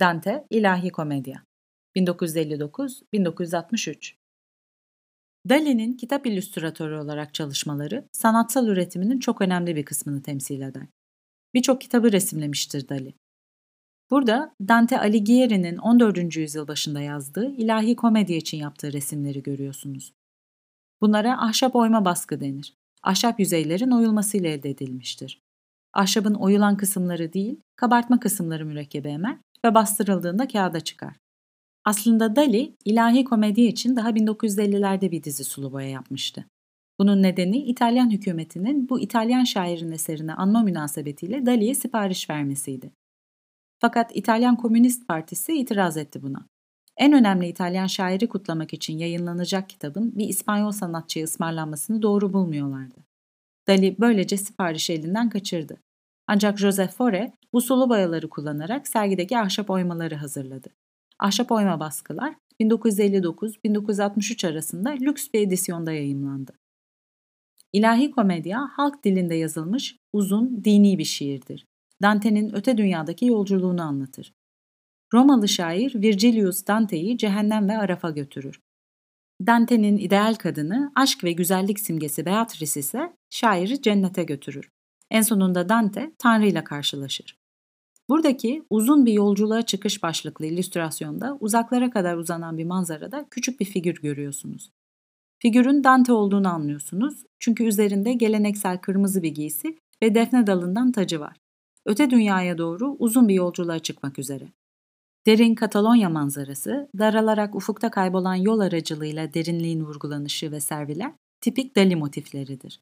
Dante, İlahi Komedya 1959-1963 Dali'nin kitap illüstratörü olarak çalışmaları sanatsal üretiminin çok önemli bir kısmını temsil eder. Birçok kitabı resimlemiştir Dali. Burada Dante Alighieri'nin 14. yüzyıl başında yazdığı ilahi komedi için yaptığı resimleri görüyorsunuz. Bunlara ahşap oyma baskı denir. Ahşap yüzeylerin oyulmasıyla elde edilmiştir. Ahşabın oyulan kısımları değil, kabartma kısımları mürekkebi emer ve bastırıldığında kağıda çıkar. Aslında Dali, ilahi komedi için daha 1950'lerde bir dizi sulu boya yapmıştı. Bunun nedeni İtalyan hükümetinin bu İtalyan şairin eserine anma münasebetiyle Dali'ye sipariş vermesiydi. Fakat İtalyan Komünist Partisi itiraz etti buna. En önemli İtalyan şairi kutlamak için yayınlanacak kitabın bir İspanyol sanatçıya ısmarlanmasını doğru bulmuyorlardı. Dali böylece siparişi elinden kaçırdı. Ancak Joseph Fore bu sulu boyaları kullanarak sergideki ahşap oymaları hazırladı. Ahşap oyma baskılar 1959-1963 arasında lüks bir edisyonda yayımlandı. İlahi komedya halk dilinde yazılmış uzun dini bir şiirdir. Dante'nin öte dünyadaki yolculuğunu anlatır. Romalı şair Virgilius Dante'yi cehennem ve Araf'a götürür. Dante'nin ideal kadını, aşk ve güzellik simgesi Beatrice ise şairi cennete götürür. En sonunda Dante Tanrı ile karşılaşır. Buradaki uzun bir yolculuğa çıkış başlıklı illüstrasyonda uzaklara kadar uzanan bir manzarada küçük bir figür görüyorsunuz. Figürün Dante olduğunu anlıyorsunuz çünkü üzerinde geleneksel kırmızı bir giysi ve defne dalından tacı var. Öte dünyaya doğru uzun bir yolculuğa çıkmak üzere. Derin Katalonya manzarası, daralarak ufukta kaybolan yol aracılığıyla derinliğin vurgulanışı ve serviler tipik Dali motifleridir.